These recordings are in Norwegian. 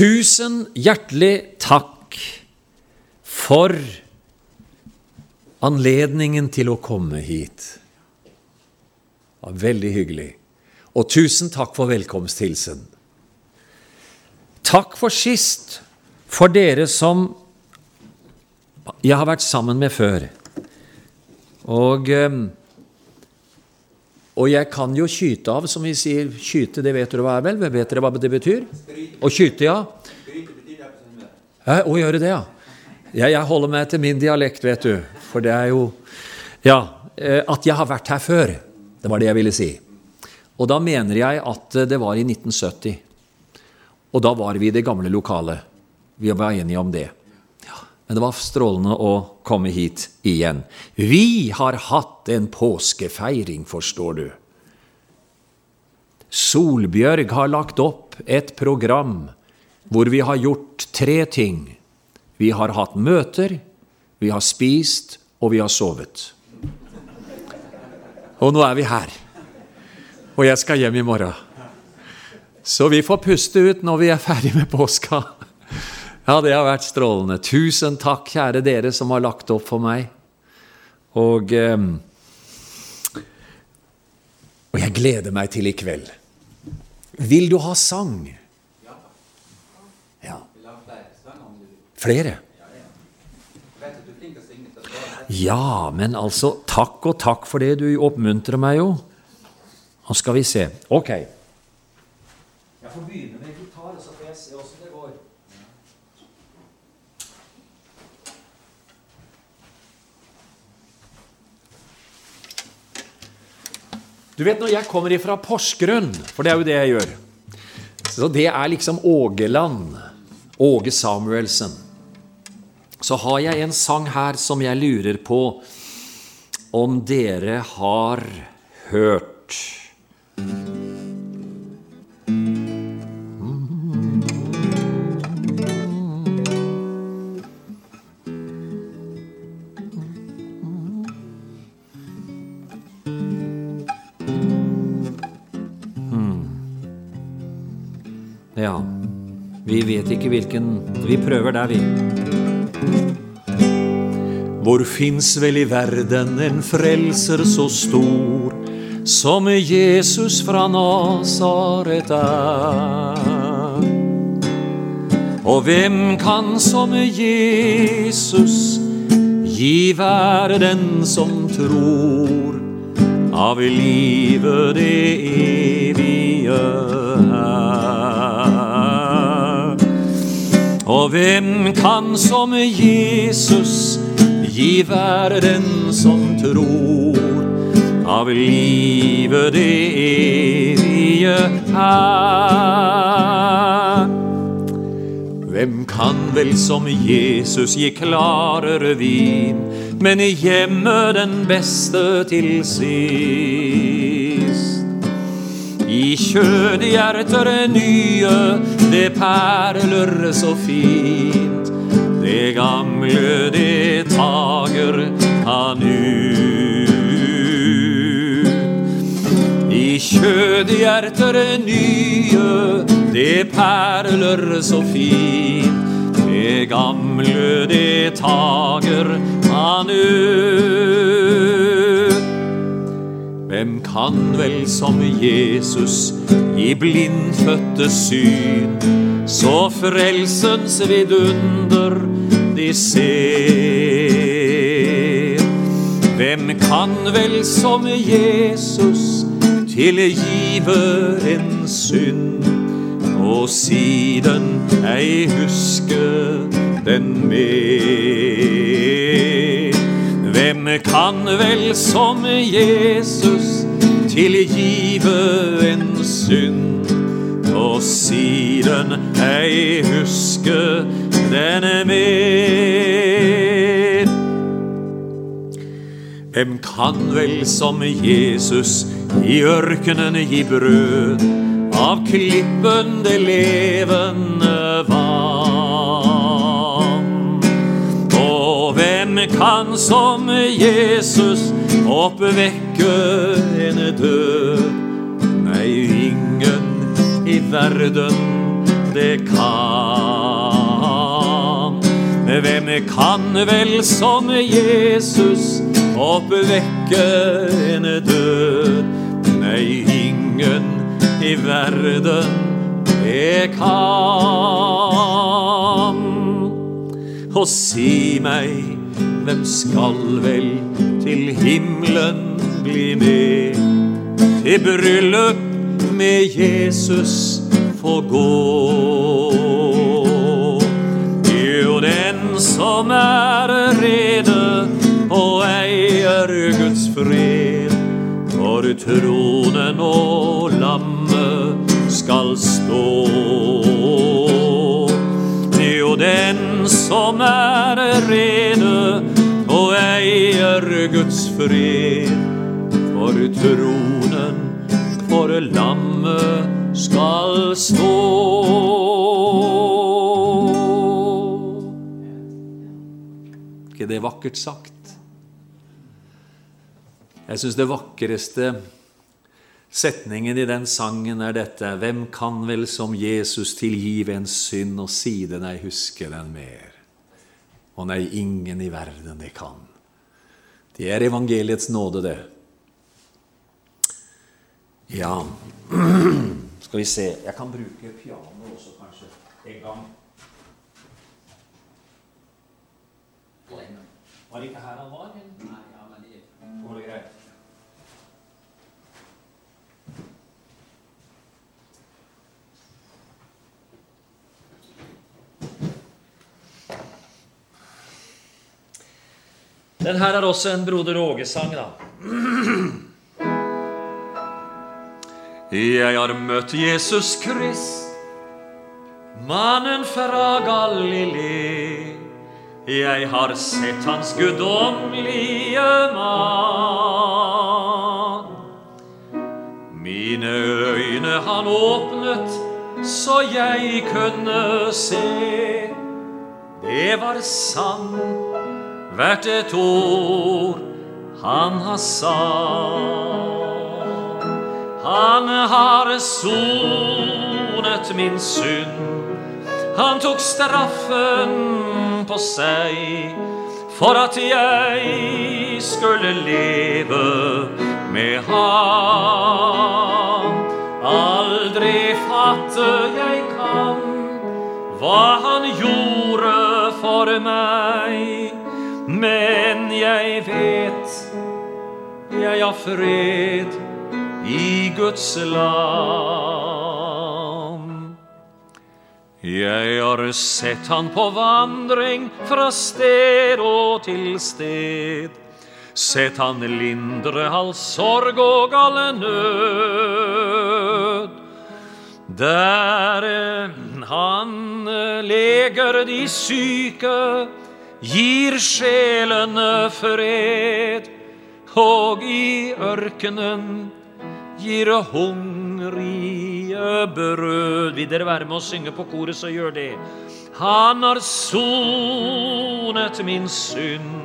Tusen hjertelig takk for anledningen til å komme hit. Det var veldig hyggelig. Og tusen takk for velkomsthilsen. Takk for sist, for dere som jeg har vært sammen med før. Og, eh, og jeg kan jo skyte av, som vi sier. Skyte, det vet dere hva er vel? Vet dere hva det betyr? Å skyte, ja. Å gjøre det, ja. Jeg, jeg holder meg til min dialekt, vet du. For det er jo Ja. At jeg har vært her før. Det var det jeg ville si. Og da mener jeg at det var i 1970. Og da var vi i det gamle lokalet. Vi var enige om det. Men det var strålende å komme hit igjen. Vi har hatt en påskefeiring, forstår du. Solbjørg har lagt opp et program hvor vi har gjort tre ting. Vi har hatt møter, vi har spist, og vi har sovet. Og nå er vi her. Og jeg skal hjem i morgen. Så vi får puste ut når vi er ferdig med påska. Ja, det har vært strålende. Tusen takk, kjære dere som har lagt opp for meg. Og, eh, og jeg gleder meg til i kveld. Vil du ha sang? Ja. Flere? Ja, men altså Takk og takk for det. Du oppmuntrer meg jo. Nå skal vi se. Ok. Jeg får begynne med gitar, så får jeg se åssen det går. Du vet når jeg kommer ifra Porsgrunn, for det er jo det jeg gjør Så det er liksom Ågeland. Åge Samuelsen. Så har jeg en sang her som jeg lurer på om dere har hørt. Vet ikke hvilken Vi prøver der, vi. Hvor fins vel i verden en frelser så stor som Jesus fra Nasaret er? Og hvem kan som Jesus gi verden som tror av livet det evige Og hvem kan som Jesus gi verden som tror av livet det evige er? Hvem kan vel som Jesus gi klarere vin, men gjemme den beste til sist? I kjødhjerter nye, det perler så fint. Det gamle, det tager han ut. I kjødhjerter nye, det perler så fint. Det gamle, det tager han ut. Hvem kan vel som Jesus gi blindfødte syn, så frelsens vidunder de ser? Hvem kan vel som Jesus tilgive en synd, og siden ei huske den mer? Hvem kan vel som Jesus tilgive en synd, og siden ei huske den mer? Hvem kan vel som Jesus i ørkenen gi brød av klippen det levende vann? Kan som Jesus oppvekke en død? Nei, ingen i verden det kan. Hvem kan vel som Jesus oppvekke en død? Nei, ingen i verden det kan. Og si meg, hvem skal vel til himmelen bli med? Til bryllup med Jesus få gå. Jo, den som er rede og eier Guds fred, for tronen og lammet skal stå. Jo, den som er rede og eier Guds fred, for tronen for lammet skal stå. ikke det er vakkert sagt? Jeg syns det vakreste setningen i den sangen er dette Hvem kan vel som Jesus tilgive en synd og siden ei huske den mer? Og nei, ingen i verden det kan. Det er evangeliets nåde, det. Ja Skal vi se Jeg kan bruke piano også, kanskje, en gang. Var det ikke her han var? Nei, Den her er også en Broder Åge-sang, da. Jeg har møtt Jesus Krist, mannen fra Galilei. Jeg har sett hans guddommelige mann. Mine øyne han åpnet så jeg kunne se. Det var sant, hvert et ord han har sagt. Han har sonet min synd. Han tok straffen på seg for at jeg skulle leve med ham. Aldri fatte jeg kan hva han gjorde for meg, men jeg vet jeg har fred i Guds land. Jeg har sett han på vandring fra sted og til sted. Sett han lindre all sorg og all nød. Der han leger de syke, gir sjelene fred, og i ørkenen gir hungrige brød. Vil dere være med å synge på koret, så gjør det. Han har sonet min synd.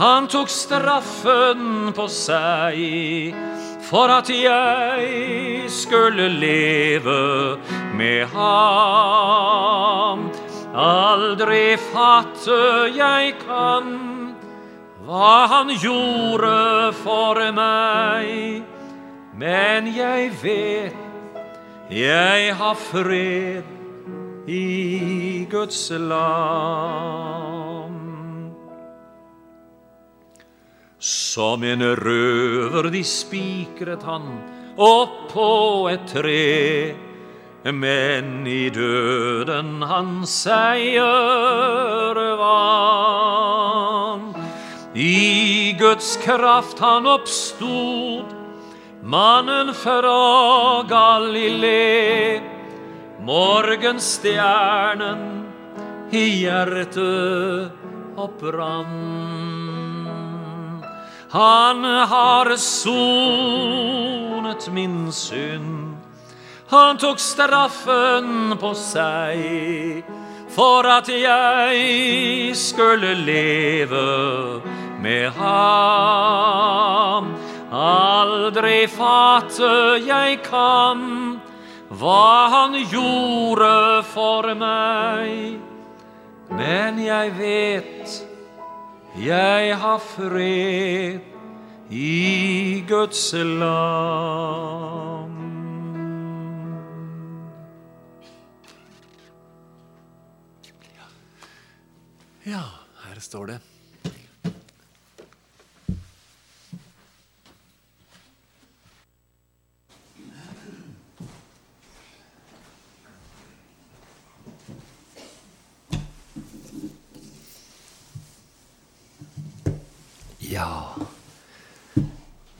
Han tok straffen på seg for at jeg skulle leve med ham. Aldri fatte jeg kan hva han gjorde for meg. Men jeg vet jeg har fred i Guds land. Som en røver de spikret han opp på et tre, men i døden han seier vann. I Guds kraft han oppstod, mannen fra Galilei. Morgenstjernen i hjertet opprann. Han har sonet min synd. Han tok straffen på seg for at jeg skulle leve med ham. Aldri fatte jeg kan hva han gjorde for meg. Men jeg vet jeg har fred i Guds land. Ja, her står det. Ja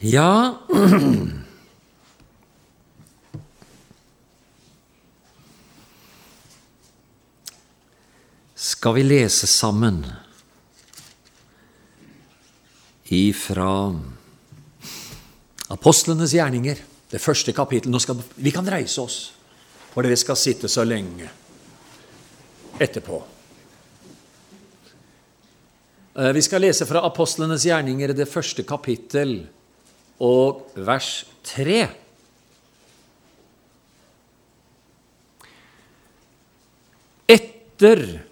Ja Skal vi lese sammen ifra Apostlenes gjerninger, det første kapittelet. Vi kan reise oss, for dere skal sitte så lenge etterpå. Eh, vi skal lese fra Apostlenes gjerninger, det første kapittel, og vers 3. Etter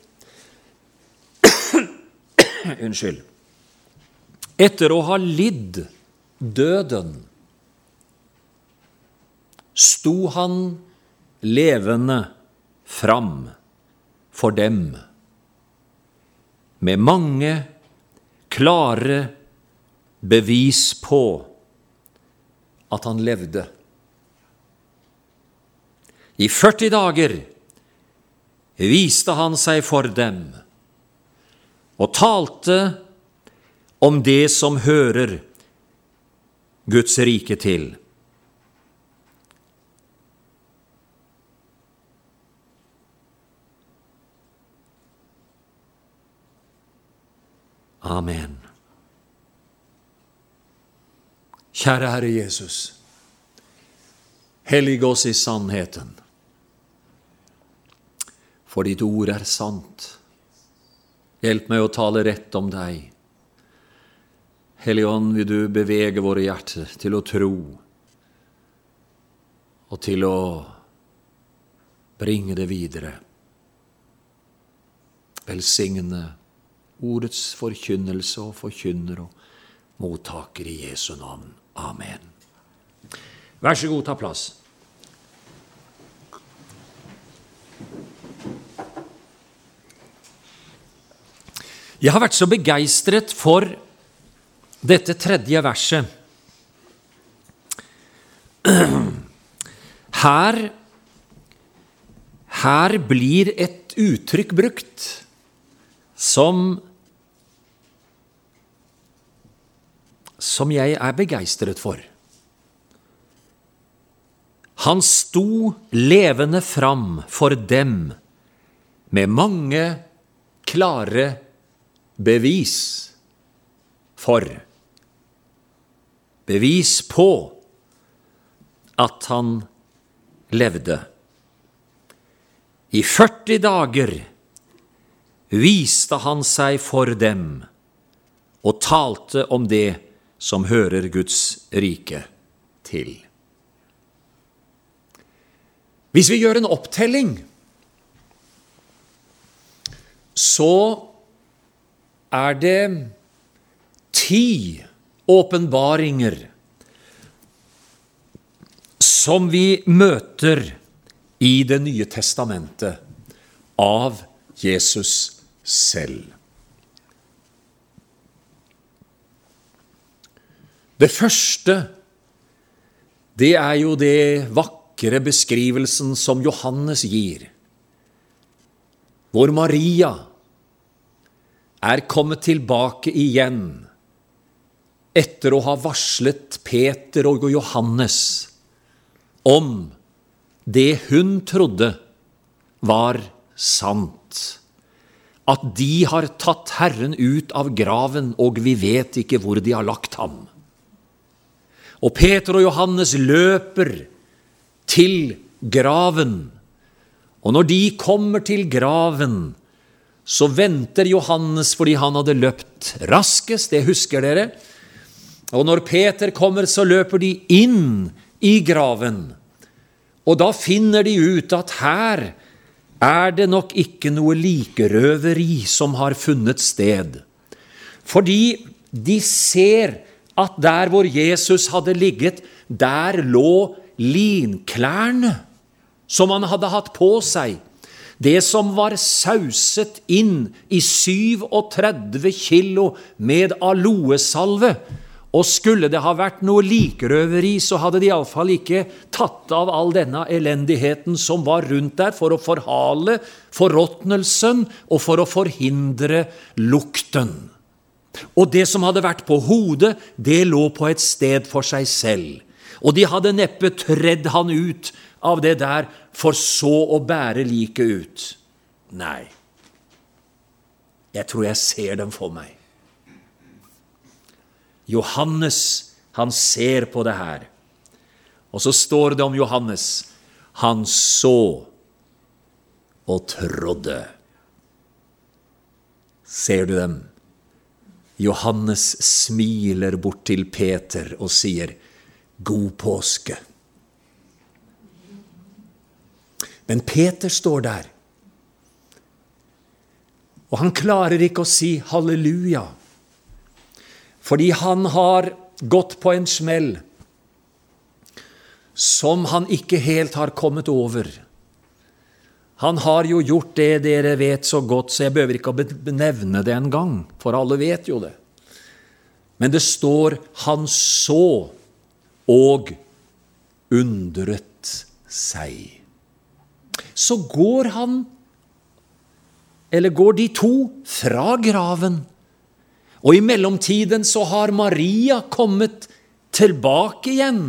Unnskyld. Etter å ha lidd døden sto han levende fram for dem med mange klare bevis på at han levde. I 40 dager viste han seg for dem og talte om det som hører Guds rike til. Amen. Kjære Herre Jesus, hellig oss i sannheten, for ditt ord er sant. Hjelp meg å tale rett om deg. Hellige Ånd, vil du bevege våre hjerter til å tro og til å bringe det videre. Velsigne ordets forkynnelse og forkynner og mottaker i Jesu navn. Amen. Vær så god, ta plass. Jeg har vært så begeistret for dette tredje verset. Her, her blir et uttrykk brukt som som jeg er begeistret for. Han sto levende fram for dem med mange klare bevis for Bevis på at han levde. I 40 dager viste han seg for dem og talte om det som hører Guds rike til. Hvis vi gjør en opptelling, så er det ti åpenbaringer som vi møter i Det nye testamentet av Jesus selv. Det første, det er jo det vakre beskrivelsen som Johannes gir, hvor Maria er kommet tilbake igjen etter å ha varslet Peter og Johannes om det hun trodde var sant, at de har tatt Herren ut av graven, og vi vet ikke hvor de har lagt ham. Og Peter og Johannes løper til graven. Og når de kommer til graven, så venter Johannes fordi han hadde løpt raskest, det husker dere. Og når Peter kommer, så løper de inn i graven. Og da finner de ut at her er det nok ikke noe likerøveri som har funnet sted. Fordi de ser at der hvor Jesus hadde ligget, der lå linklærne som han hadde hatt på seg. Det som var sauset inn i 37 kilo med aloesalve. Og skulle det ha vært noe likrøveri, så hadde de iallfall ikke tatt av all denne elendigheten som var rundt der, for å forhale forråtnelsen og for å forhindre lukten. Og det som hadde vært på hodet, det lå på et sted for seg selv. Og de hadde neppe tredd han ut av det der, for så å bære liket ut. Nei, jeg tror jeg ser dem for meg. Johannes, han ser på det her. Og så står det om Johannes han så og trodde. Ser du dem? Johannes smiler bort til Peter og sier, 'God påske'. Men Peter står der, og han klarer ikke å si halleluja, fordi han har gått på en smell som han ikke helt har kommet over. Han har jo gjort det dere vet så godt, så jeg behøver ikke å benevne det engang, for alle vet jo det. Men det står 'han så og undret seg' så går han, eller går de to, fra graven. Og i mellomtiden så har Maria kommet tilbake igjen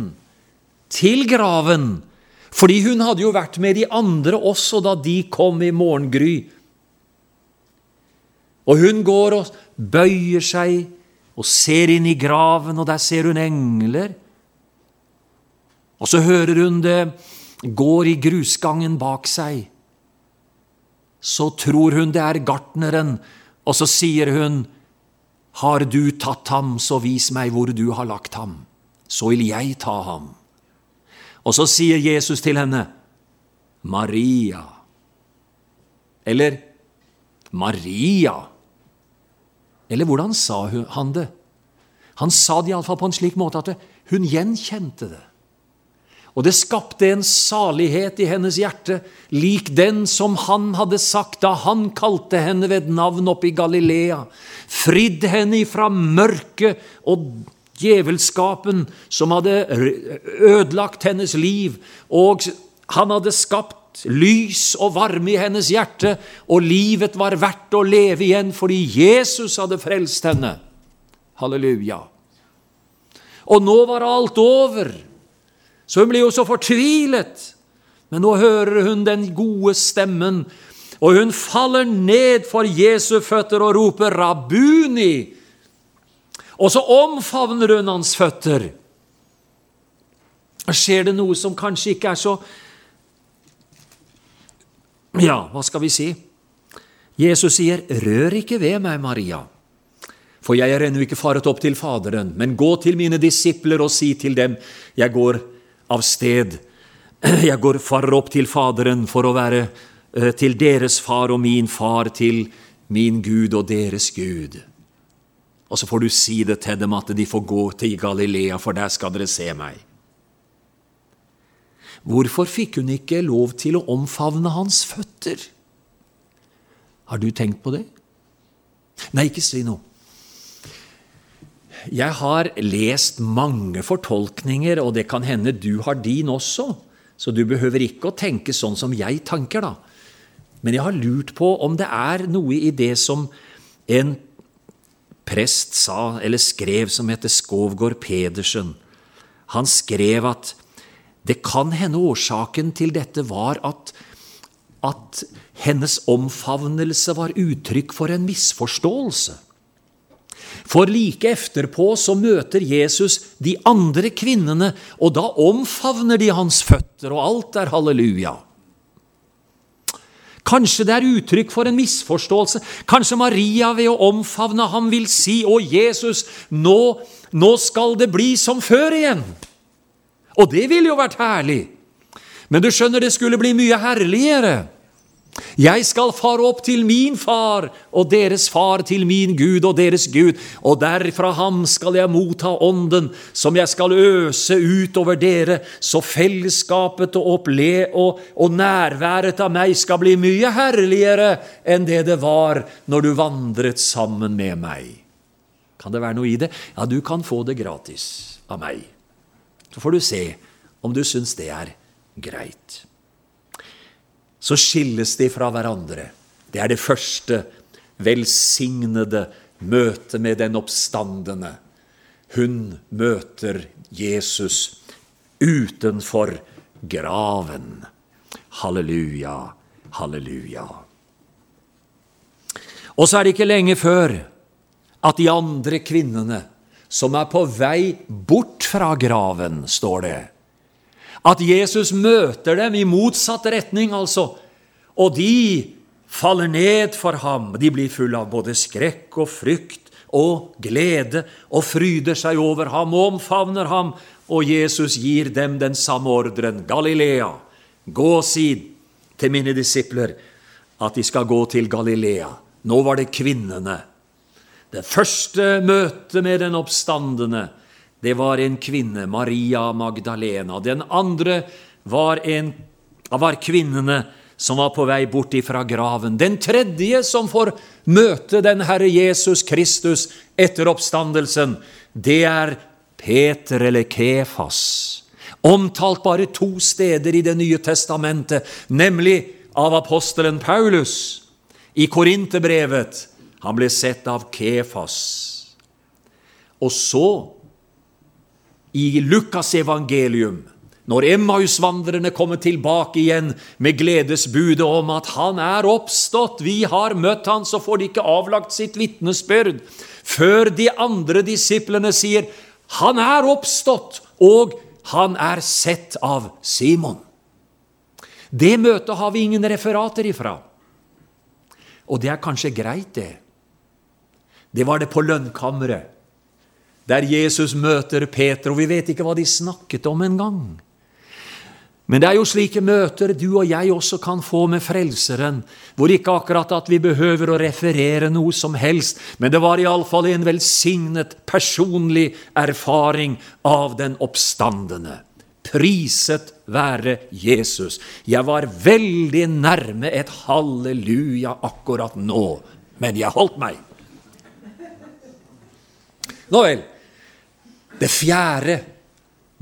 til graven. Fordi hun hadde jo vært med de andre også da de kom i morgengry. Og hun går og bøyer seg og ser inn i graven, og der ser hun engler. Og så hører hun det går i grusgangen bak seg. Så tror hun det er gartneren, og så sier hun, Har du tatt ham, så vis meg hvor du har lagt ham, så vil jeg ta ham. Og så sier Jesus til henne, Maria. Eller Maria. Eller hvordan sa han det? Han sa det iallfall på en slik måte at hun gjenkjente det. Og det skapte en salighet i hennes hjerte, lik den som han hadde sagt da han kalte henne ved navn oppe i Galilea, fridd henne ifra mørket og djevelskapen som hadde ødelagt hennes liv, og han hadde skapt lys og varme i hennes hjerte, og livet var verdt å leve igjen fordi Jesus hadde frelst henne. Halleluja. Og nå var alt over. Så hun blir jo så fortvilet. Men nå hører hun den gode stemmen, og hun faller ned for Jesu føtter og roper 'Rabuni'. Og så omfavner hun hans føtter. Skjer det noe som kanskje ikke er så Ja, hva skal vi si? Jesus sier, 'Rør ikke ved meg, Maria.' For jeg er ennå ikke faret opp til Faderen, men gå til mine disipler og si til dem, jeg går av sted. Jeg går farer opp til Faderen for å være eh, til deres far og min far, til min Gud og deres Gud. Og så får du si det til dem at de får gå til Galilea, for der skal dere se meg. Hvorfor fikk hun ikke lov til å omfavne hans føtter? Har du tenkt på det? Nei, ikke si noe. Jeg har lest mange fortolkninger, og det kan hende du har din også, så du behøver ikke å tenke sånn som jeg tanker, da. Men jeg har lurt på om det er noe i det som en prest sa, eller skrev, som heter Skovgård Pedersen. Han skrev at det kan hende årsaken til dette var at, at hennes omfavnelse var uttrykk for en misforståelse. For like efterpå så møter Jesus de andre kvinnene, og da omfavner de hans føtter, og alt er halleluja. Kanskje det er uttrykk for en misforståelse. Kanskje Maria ved å omfavne ham vil si, 'Å, Jesus, nå, nå skal det bli som før igjen.' Og det ville jo vært herlig. Men du skjønner, det skulle bli mye herligere. Jeg skal fare opp til min far og deres far til min Gud og deres Gud, og derfra ham skal jeg motta ånden som jeg skal øse ut over dere, så fellesskapet og, opple og, og nærværet av meg skal bli mye herligere enn det det var når du vandret sammen med meg. Kan det være noe i det? Ja, du kan få det gratis av meg. Så får du se om du syns det er greit så skilles de fra hverandre. Det er det første velsignede møtet med den oppstandende. Hun møter Jesus utenfor graven. Halleluja, halleluja. Og så er det ikke lenge før at de andre kvinnene som er på vei bort fra graven, står det, at Jesus møter dem i motsatt retning, altså. Og de faller ned for ham. De blir fulle av både skrekk og frykt og glede og fryder seg over ham og omfavner ham. Og Jesus gir dem den samme ordren. Galilea, gå og si til mine disipler at de skal gå til Galilea. Nå var det kvinnene. Det første møtet med den oppstandende det var en kvinne, Maria Magdalena. Den andre var, en, var kvinnene som var på vei bort ifra graven. Den tredje som får møte den Herre Jesus Kristus etter oppstandelsen, det er Peter eller Kefas. Omtalt bare to steder i Det nye testamentet, nemlig av apostelen Paulus. I Korinterbrevet. Han ble sett av Kefas. Og så i Lukas evangelium, når Emmausvandrerne kommer tilbake igjen med gledesbudet om at han er oppstått, vi har møtt han, så får de ikke avlagt sitt vitnesbyrd før de andre disiplene sier han er oppstått, og han er sett av Simon. Det møtet har vi ingen referater ifra. Og det er kanskje greit, det. Det var det på lønnkammeret der Jesus møter Peter, og vi vet ikke hva de snakket om engang. Men det er jo slike møter du og jeg også kan få med Frelseren, hvor ikke akkurat at vi behøver å referere noe som helst, men det var iallfall en velsignet personlig erfaring av den oppstandende. Priset være Jesus. Jeg var veldig nærme et halleluja akkurat nå, men jeg holdt meg. Nå vel. Det fjerde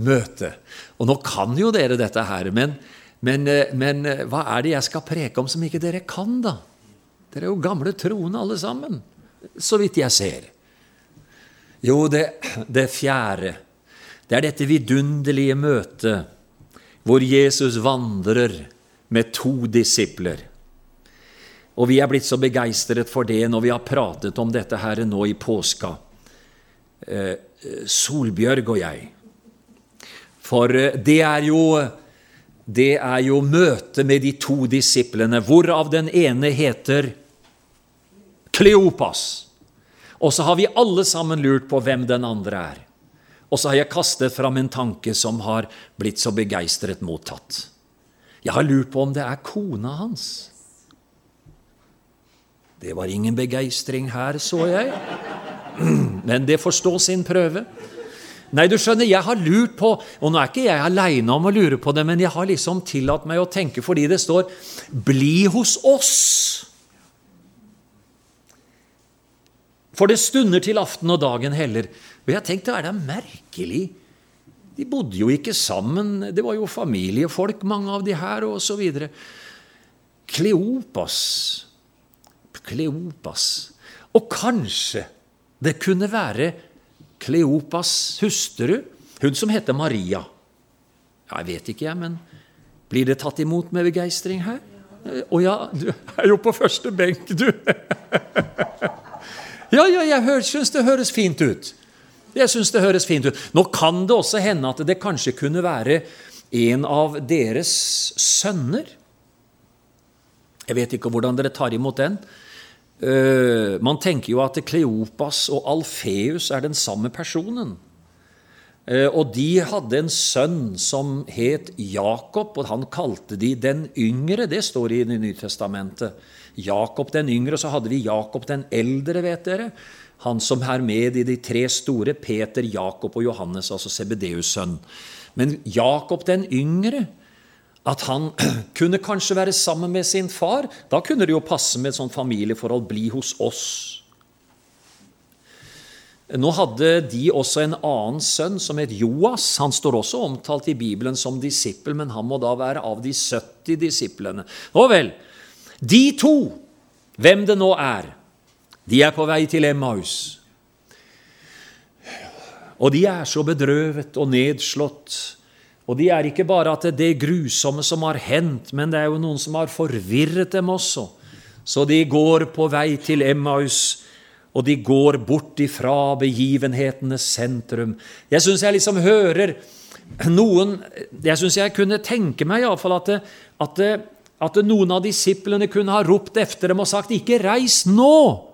møtet. Og nå kan jo dere dette her, men, men, eh, men, eh, hva er det jeg skal preke om som ikke dere kan, da? Dere er jo gamle troende alle sammen, så vidt jeg ser. Jo, det, det fjerde, det er dette vidunderlige møtet hvor Jesus vandrer med to disipler. Og vi er blitt så begeistret for det når vi har pratet om dette her nå i påska. Eh, Solbjørg og jeg. For eh, det er jo det er jo møtet med de to disiplene, hvorav den ene heter Kleopas. Og så har vi alle sammen lurt på hvem den andre er. Og så har jeg kastet fram en tanke som har blitt så begeistret mottatt. Jeg har lurt på om det er kona hans. Det var ingen begeistring her, så jeg. Men det får stå sin prøve. Nei, du skjønner, jeg har lurt på Og nå er ikke jeg aleine om å lure på det, men jeg har liksom tillatt meg å tenke fordi det står 'bli hos oss'. For det stunder til aften og dagen heller. Og jeg tenkte, er det merkelig? De bodde jo ikke sammen, det var jo familiefolk, mange av de her, og så videre. Kleopas. Kleopas. Og kanskje det kunne være Kleopas hustru, hun som heter Maria. Ja, jeg vet ikke, jeg, men blir det tatt imot med begeistring her? Å ja, du er jo på første benk, du. ja, ja, jeg syns det høres fint ut. Jeg syns det høres fint ut. Nå kan det også hende at det kanskje kunne være en av deres sønner. Jeg vet ikke hvordan dere tar imot den. Uh, man tenker jo at Kleopas og Alfeus er den samme personen. Uh, og de hadde en sønn som het Jakob, og han kalte de den yngre. Det står i Det nye testamentet. Jakob den yngre, og så hadde vi Jakob den eldre, vet dere. Han som er med i de tre store, Peter, Jakob og Johannes, altså Sebedeus' sønn. Men Jakob den yngre, at han kunne kanskje være sammen med sin far, da kunne det jo passe med et sånt familieforhold. Bli hos oss. Nå hadde de også en annen sønn som het Joas. Han står også omtalt i Bibelen som disippel, men han må da være av de 70 disiplene. Nå vel, de to, hvem det nå er, de er på vei til Emmaus. Og de er så bedrøvet og nedslått. Og de er ikke bare at det er det grusomme som har hendt, men det er jo noen som har forvirret dem også. Så de går på vei til Emmaus og de går bort ifra begivenhetenes sentrum. Jeg syns jeg liksom hører noen Jeg syns jeg kunne tenke meg iallfall at, at, at noen av disiplene kunne ha ropt efter dem og sagt 'Ikke reis nå!'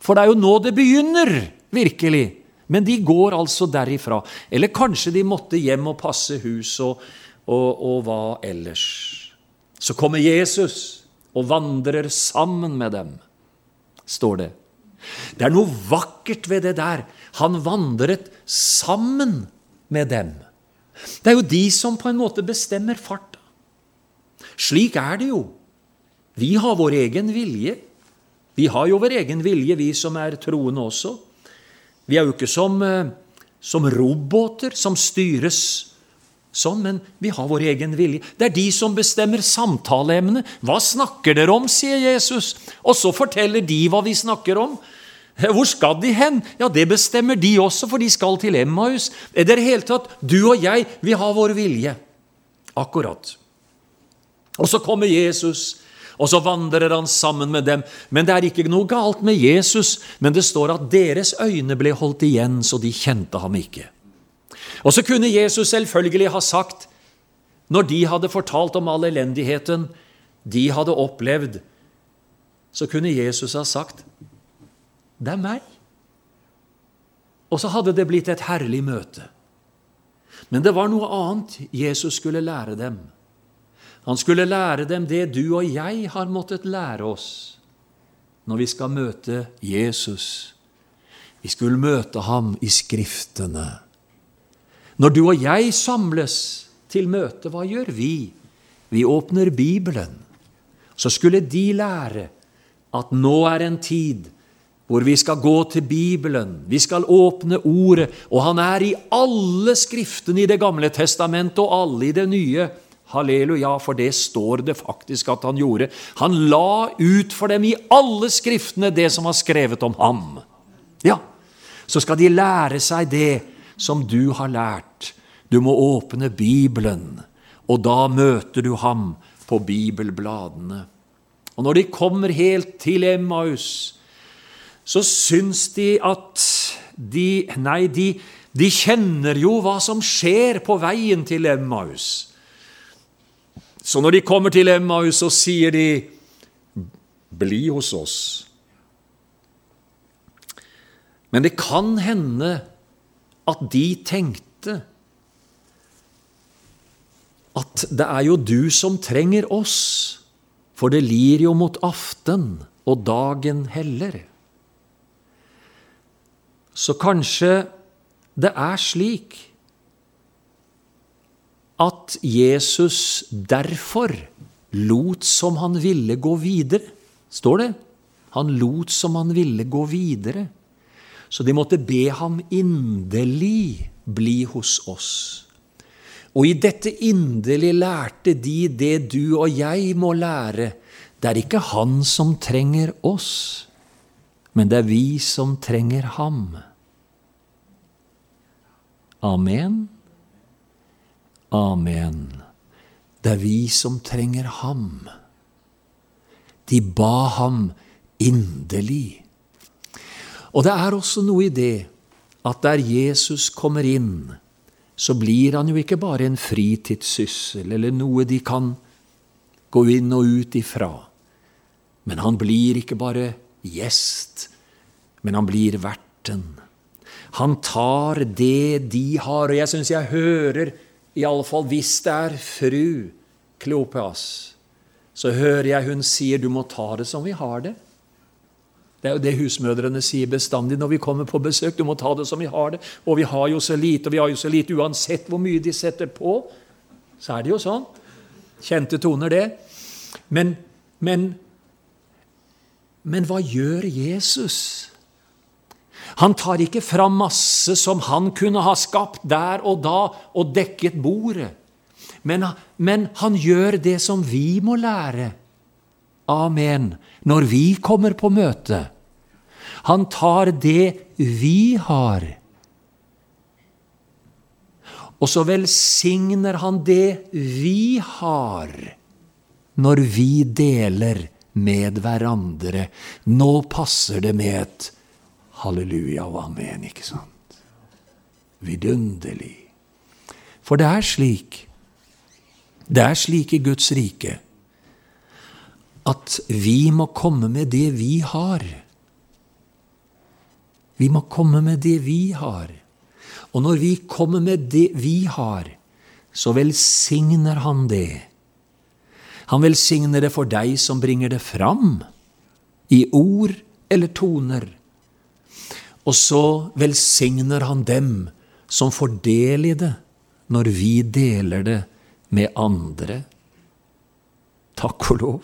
For det er jo nå det begynner, virkelig. Men de går altså derifra. Eller kanskje de måtte hjem og passe hus og, og, og hva ellers. Så kommer Jesus og vandrer sammen med dem, står det. Det er noe vakkert ved det der. Han vandret sammen med dem. Det er jo de som på en måte bestemmer farta. Slik er det jo. Vi har vår egen vilje. Vi har jo vår egen vilje, vi som er troende også. Vi er jo ikke som, eh, som roboter som styres sånn, men vi har vår egen vilje. Det er de som bestemmer samtaleemnet. Hva snakker dere om, sier Jesus. Og så forteller de hva vi snakker om. Hvor skal de hen? Ja, Det bestemmer de også, for de skal til Emmaus. I det hele tatt, du og jeg, vi har vår vilje. Akkurat. Og så kommer Jesus, og så vandrer han sammen med dem. Men det er ikke noe galt med Jesus, men det står at deres øyne ble holdt igjen, så de kjente ham ikke. Og så kunne Jesus selvfølgelig ha sagt, når de hadde fortalt om all elendigheten de hadde opplevd, så kunne Jesus ha sagt det er meg. Og så hadde det blitt et herlig møte. Men det var noe annet Jesus skulle lære dem. Han skulle lære dem det du og jeg har måttet lære oss når vi skal møte Jesus. Vi skulle møte ham i Skriftene. Når du og jeg samles til møte, hva gjør vi? Vi åpner Bibelen. Så skulle de lære at nå er en tid hvor vi skal gå til Bibelen, vi skal åpne Ordet, og han er i alle skriftene i Det gamle testamentet og alle i det nye. Halleluja, for det står det faktisk at han gjorde. Han la ut for dem i alle skriftene det som var skrevet om ham. Ja, så skal de lære seg det som du har lært. Du må åpne Bibelen, og da møter du ham på bibelbladene. Og når de kommer helt til Emmaus, så syns de at de Nei, de, de kjenner jo hva som skjer på veien til Emmaus. Så når de kommer til Emmaus, så sier de 'Bli hos oss'. Men det kan hende at de tenkte at det er jo du som trenger oss, for det lir jo mot aften, og dagen heller. Så kanskje det er slik at Jesus derfor lot som han ville gå videre. Står det? Han lot som han ville gå videre. Så de måtte be ham inderlig bli hos oss. Og i dette inderlig lærte de det du og jeg må lære. Det er ikke han som trenger oss, men det er vi som trenger ham. Amen. Amen. Det er vi som trenger ham. De ba ham inderlig. Og det er også noe i det at der Jesus kommer inn, så blir han jo ikke bare en fritidssyssel eller noe de kan gå inn og ut ifra. Men han blir ikke bare gjest, men han blir verten. Han tar det de har, og jeg syns jeg hører, iallfall hvis det er fru Kleopas, så hører jeg hun sier du må ta det som vi har det. Det er jo det husmødrene sier bestandig når vi kommer på besøk. Du må ta det som vi har det. Og vi har jo så lite, og vi har jo så lite uansett hvor mye de setter på. Så er det jo sånn. Kjente toner, det. Men, men, men hva gjør Jesus? Han tar ikke fram masse som han kunne ha skapt der og da og dekket bordet. Men, men han gjør det som vi må lære. Amen når vi kommer på møte. Han tar det vi har. Og så velsigner han det vi har, når vi deler med hverandre. Nå passer det med et halleluja og amen, ikke sant? Vidunderlig. For det er slik. Det er slik i Guds rike at vi må komme med det vi har. Vi må komme med det vi har. Og når vi kommer med det vi har, så velsigner han det. Han velsigner det for deg som bringer det fram, i ord eller toner. Og så velsigner han dem som får del i det, når vi deler det med andre. Takk og lov.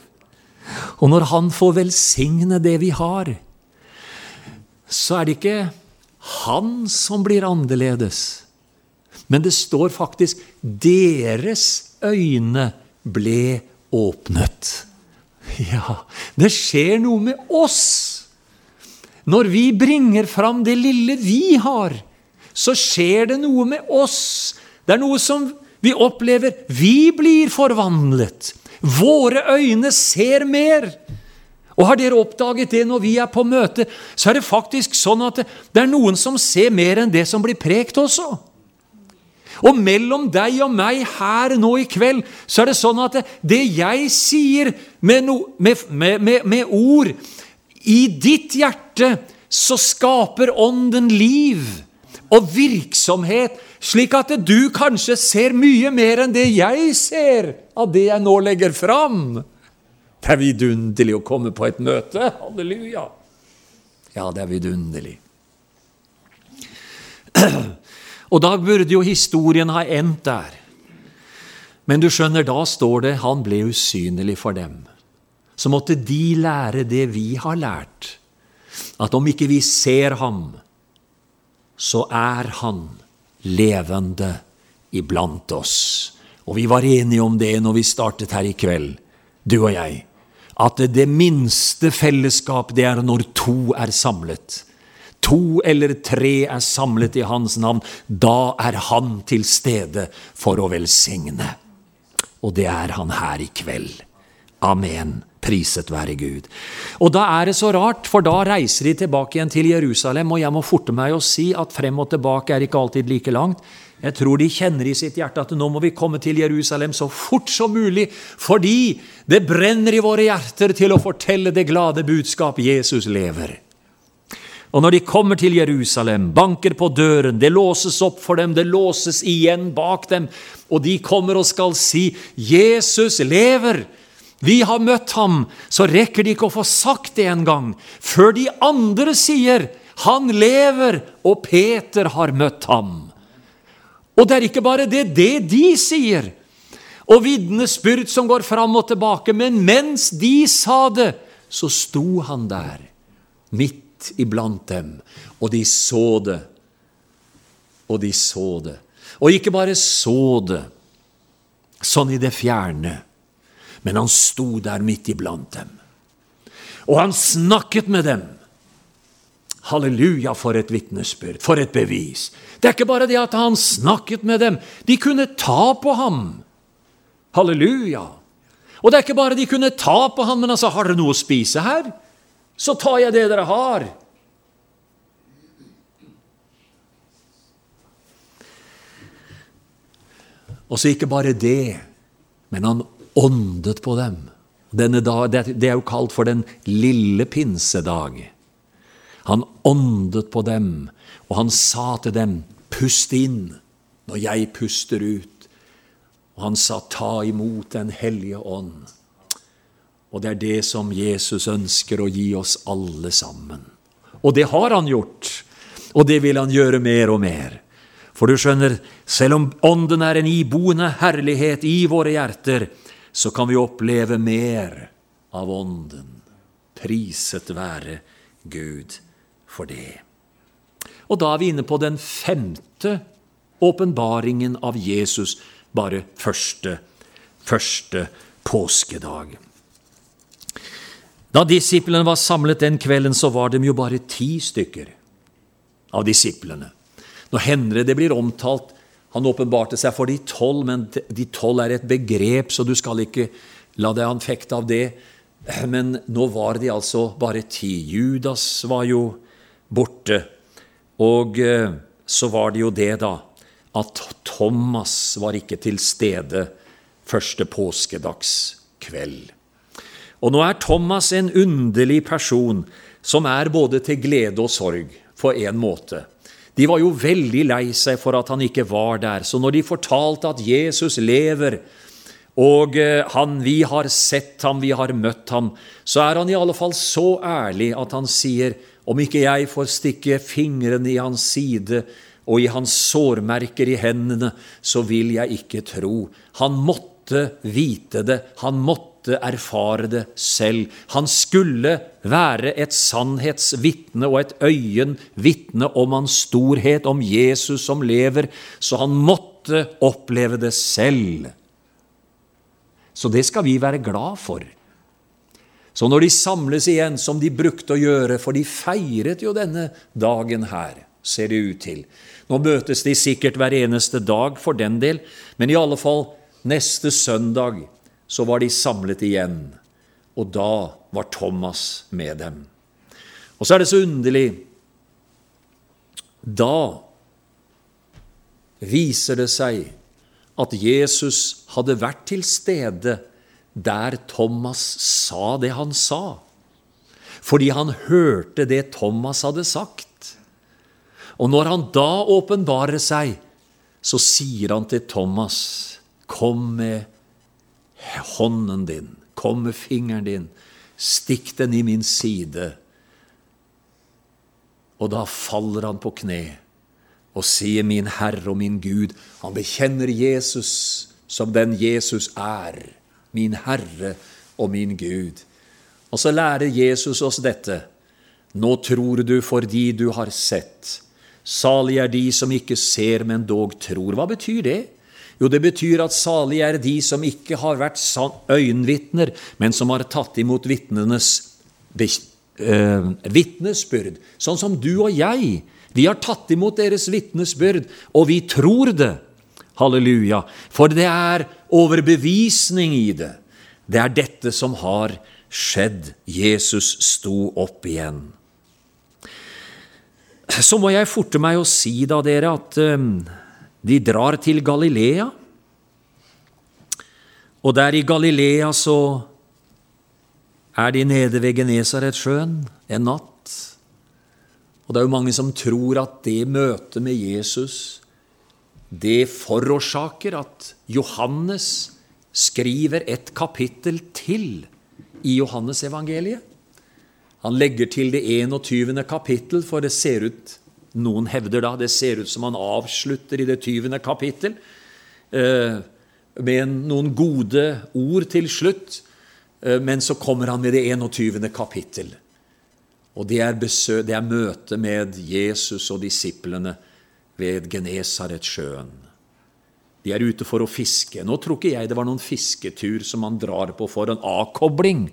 Og når Han får velsigne det vi har, så er det ikke han som blir annerledes. Men det står faktisk 'deres øyne ble åpnet'. Ja, det skjer noe med oss. Når vi bringer fram det lille vi har, så skjer det noe med oss. Det er noe som vi opplever. Vi blir forvandlet. Våre øyne ser mer. Og har dere oppdaget det når vi er på møte, så er det faktisk sånn at det er noen som ser mer enn det som blir prekt også. Og mellom deg og meg her nå i kveld, så er det sånn at det jeg sier med, no, med, med, med ord i ditt hjerte, så skaper Ånden liv og virksomhet slik at du kanskje ser mye mer enn det jeg ser av det jeg nå legger fram. Det er vidunderlig å komme på et møte. Halleluja! Ja, det er vidunderlig. Og da burde jo historien ha endt der. Men du skjønner, da står det 'han ble usynlig for dem'. Så måtte de lære det vi har lært, at om ikke vi ser ham, så er han levende iblant oss. Og vi var enige om det når vi startet her i kveld, du og jeg, at det minste fellesskap det er når to er samlet. To eller tre er samlet i Hans navn. Da er Han til stede for å velsigne. Og det er Han her i kveld. Amen. Priset være Gud. Og da er det så rart, for da reiser de tilbake igjen til Jerusalem, og jeg må forte meg å si at frem og tilbake er ikke alltid like langt. Jeg tror de kjenner i sitt hjerte at nå må vi komme til Jerusalem så fort som mulig, fordi det brenner i våre hjerter til å fortelle det glade budskap Jesus lever. Og når de kommer til Jerusalem, banker på døren, det låses opp for dem, det låses igjen bak dem, og de kommer og skal si 'Jesus lever'. Vi har møtt ham, så rekker de ikke å få sagt det engang, før de andre sier 'Han lever', og Peter har møtt ham. Og det er ikke bare det, det de sier, og vitnesbyrd som går fram og tilbake, men mens de sa det, så sto han der, midt iblant dem, og de så det. Og de så det. Og ikke bare så det, sånn i det fjerne men han sto der midt iblant dem. Og han snakket med dem. Halleluja, for et vitnesbyrd, for et bevis. Det er ikke bare det at han snakket med dem, de kunne ta på ham. Halleluja. Og det er ikke bare de kunne ta på ham, men altså, har dere noe å spise her? Så tar jeg det dere har. Og så ikke bare det, men han åndet på dem. Dag, det er jo kalt for den lille pinsedag. Han åndet på dem, og han sa til dem, pust inn når jeg puster ut. Og han sa, ta imot Den hellige ånd. Og det er det som Jesus ønsker å gi oss alle sammen. Og det har han gjort, og det vil han gjøre mer og mer. For du skjønner, selv om Ånden er en iboende herlighet i våre hjerter, så kan vi oppleve mer av Ånden. Priset være Gud for det. Og da er vi inne på den femte åpenbaringen av Jesus, bare første, første påskedag. Da disiplene var samlet den kvelden, så var de jo bare ti stykker av disiplene. Nå hender det det blir omtalt Han åpenbarte seg for de tolv, men de tolv er et begrep, så du skal ikke la deg anfekte av det. Men nå var de altså bare ti. Judas var jo borte. Og eh, så var det jo det, da, at Thomas var ikke til stede første påskedagskveld. Og nå er Thomas en underlig person som er både til glede og sorg, på en måte. De var jo veldig lei seg for at han ikke var der. Så når de fortalte at Jesus lever, og eh, han, vi har sett ham, vi har møtt ham, så er han i alle fall så ærlig at han sier, om ikke jeg får stikke fingrene i hans side og i hans sårmerker i hendene, så vil jeg ikke tro. Han måtte vite det, han måtte måtte erfare det selv. Han skulle være et sannhetsvitne og et øyenvitne om hans storhet, om Jesus som lever, så han måtte oppleve det selv. Så det skal vi være glad for. Så når de samles igjen, som de brukte å gjøre, for de feiret jo denne dagen her, ser det ut til. Nå møtes de sikkert hver eneste dag for den del, men i alle fall neste søndag så var de samlet igjen, og da var Thomas med dem. Og så er det så underlig Da viser det seg at Jesus hadde vært til stede der Thomas sa det han sa, fordi han hørte det Thomas hadde sagt. Og når han da åpenbarer seg, så sier han til Thomas, kom med hånden din, kom med fingeren din, stikk den i min side. Og da faller han på kne og sier, min Herre og min Gud. Han bekjenner Jesus som den Jesus er, min Herre og min Gud. Og så lærer Jesus oss dette. Nå tror du fordi du har sett. Salig er de som ikke ser, men dog tror. Hva betyr det? Jo, det betyr at salig er de som ikke har vært øyenvitner, men som har tatt imot vitnenes eh, vitnesbyrd. Sånn som du og jeg. Vi har tatt imot deres vitnesbyrd, og vi tror det. Halleluja. For det er overbevisning i det. Det er dette som har skjedd. Jesus sto opp igjen. Så må jeg forte meg å si, da, dere, at um, de drar til Galilea, og der i Galilea så er de nede ved Genesaretsjøen en natt. Og det er jo mange som tror at det møtet med Jesus det forårsaker at Johannes skriver et kapittel til i Johannes evangeliet. Han legger til det 21. kapittel, for det ser ut noen hevder da det ser ut som han avslutter i det 20. kapittel eh, med noen gode ord til slutt, eh, men så kommer han med det 21. kapittel. Og det er, er møtet med Jesus og disiplene ved Genesaretsjøen. De er ute for å fiske. Nå tror ikke jeg det var noen fisketur som man drar på for en avkobling.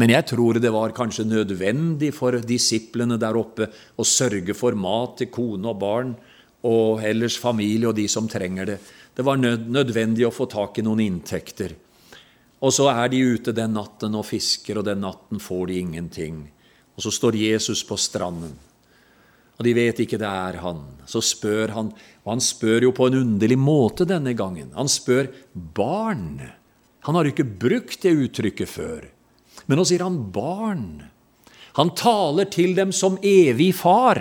Men jeg tror det var kanskje nødvendig for disiplene der oppe å sørge for mat til kone og barn og ellers familie og de som trenger det. Det var nødvendig å få tak i noen inntekter. Og så er de ute den natten og fisker, og den natten får de ingenting. Og så står Jesus på stranden, og de vet ikke det er han. Så spør han, og han spør jo på en underlig måte denne gangen. Han spør barn. Han har jo ikke brukt det uttrykket før. Men nå sier han barn. Han taler til dem som evig far.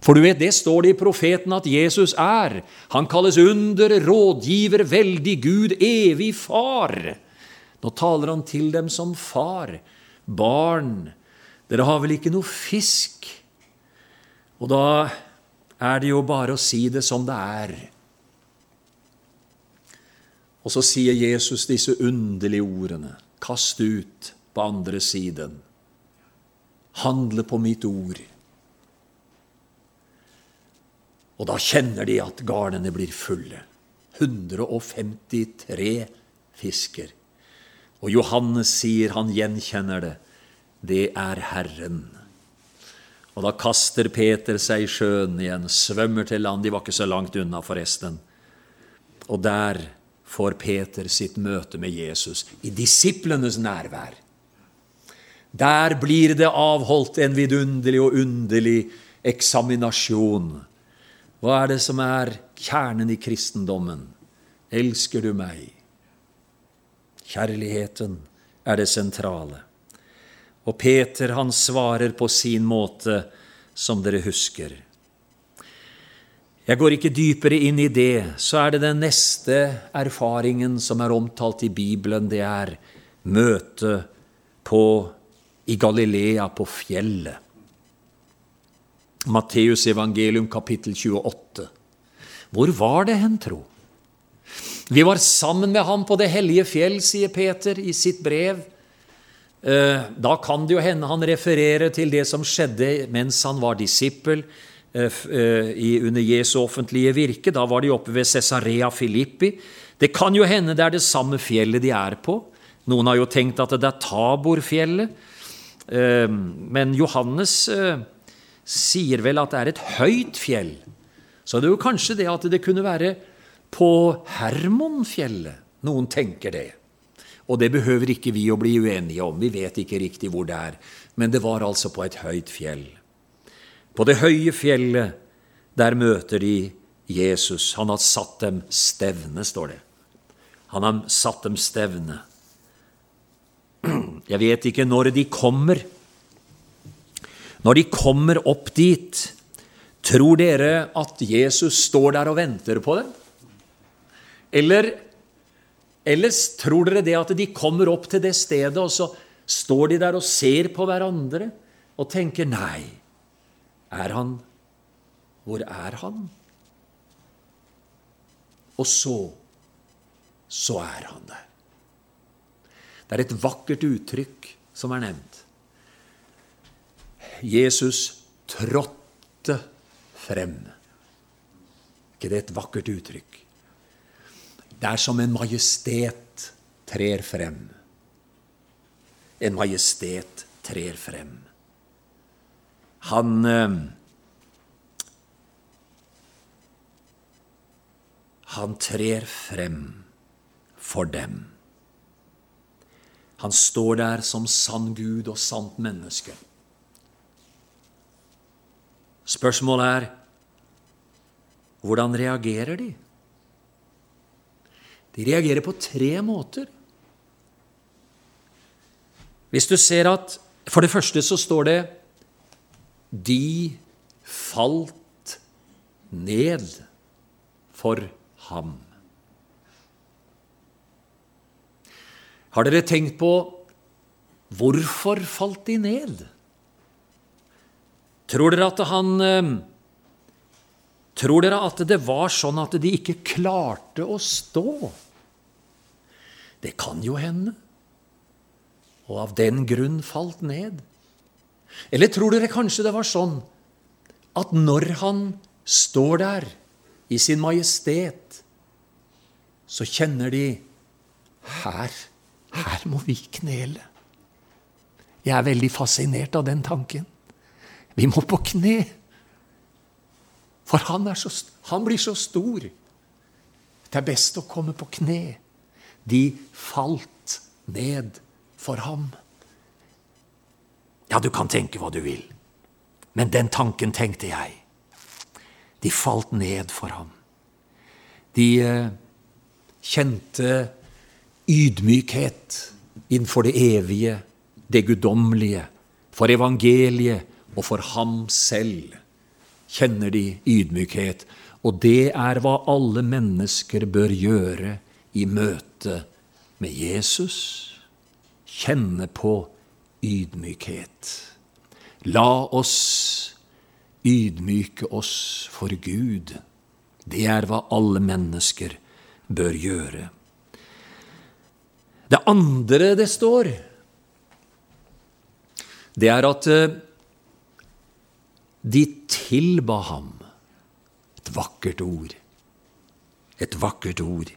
For du vet, det står det i profeten at Jesus er. Han kalles under, rådgiver, veldig Gud, evig far. Nå taler han til dem som far. Barn, dere har vel ikke noe fisk? Og da er det jo bare å si det som det er. Og så sier Jesus disse underlige ordene. Kast ut på andre siden. Handle på mitt ord. Og da kjenner de at garnene blir fulle. 153 fisker. Og Johannes sier han gjenkjenner det. Det er Herren. Og da kaster Peter seg i sjøen igjen, svømmer til land. De var ikke så langt unna, forresten. Og der får Peter sitt møte med Jesus, i disiplenes nærvær. Der blir det avholdt en vidunderlig og underlig eksaminasjon. Hva er det som er kjernen i kristendommen? Elsker du meg? Kjærligheten er det sentrale. Og Peter han svarer på sin måte, som dere husker. Jeg går ikke dypere inn i det. Så er det den neste erfaringen som er omtalt i Bibelen. Det er møtet på, i Galilea, på fjellet. Matteus evangelium kapittel 28. Hvor var det hen, tro? Vi var sammen med ham på det hellige fjell, sier Peter i sitt brev. Eh, da kan det jo hende han refererer til det som skjedde mens han var disippel eh, eh, under Jesu offentlige virke. Da var de oppe ved Cesarea Filippi. Det kan jo hende det er det samme fjellet de er på. Noen har jo tenkt at det er Taborfjellet. Men Johannes sier vel at det er et høyt fjell. Så det er jo kanskje det at det kunne være på Hermonfjellet. Noen tenker det. Og det behøver ikke vi å bli uenige om, vi vet ikke riktig hvor det er. Men det var altså på et høyt fjell. På det høye fjellet, der møter de Jesus. Han har satt dem stevne, står det. Han har satt dem stevne. Jeg vet ikke når de kommer. Når de kommer opp dit, tror dere at Jesus står der og venter på dem? Eller ellers tror dere det at de kommer opp til det stedet, og så står de der og ser på hverandre og tenker Nei, er han Hvor er han? Og så så er han der. Det er et vakkert uttrykk som er nevnt. Jesus trådte frem. ikke det et vakkert uttrykk? Det er som en majestet trer frem. En majestet trer frem. Han eh, Han trer frem for dem. Han står der som sann Gud og sant menneske. Spørsmålet er hvordan reagerer de? De reagerer på tre måter. Hvis du ser at For det første så står det De falt ned for ham. Har dere tenkt på hvorfor falt de ned? Tror dere at han eh, Tror dere at det var sånn at de ikke klarte å stå? Det kan jo hende. Og av den grunn falt ned. Eller tror dere kanskje det var sånn at når han står der i sin majestet, så kjenner de her, her må vi knele. Jeg er veldig fascinert av den tanken. Vi må på kne. For han, så, han blir så stor. Det er best å komme på kne. De falt ned for ham. Ja, du kan tenke hva du vil, men den tanken tenkte jeg. De falt ned for ham. De eh, kjente ydmykhet innenfor det evige, det guddommelige, For evangeliet og for ham selv kjenner de ydmykhet, og det er hva alle mennesker bør gjøre i møte med Jesus. Kjenne på ydmykhet. La oss ydmyke oss for Gud. Det er hva alle mennesker bør gjøre. Det andre det står, det er at eh, de tilba ham. Et vakkert ord. Et vakkert ord.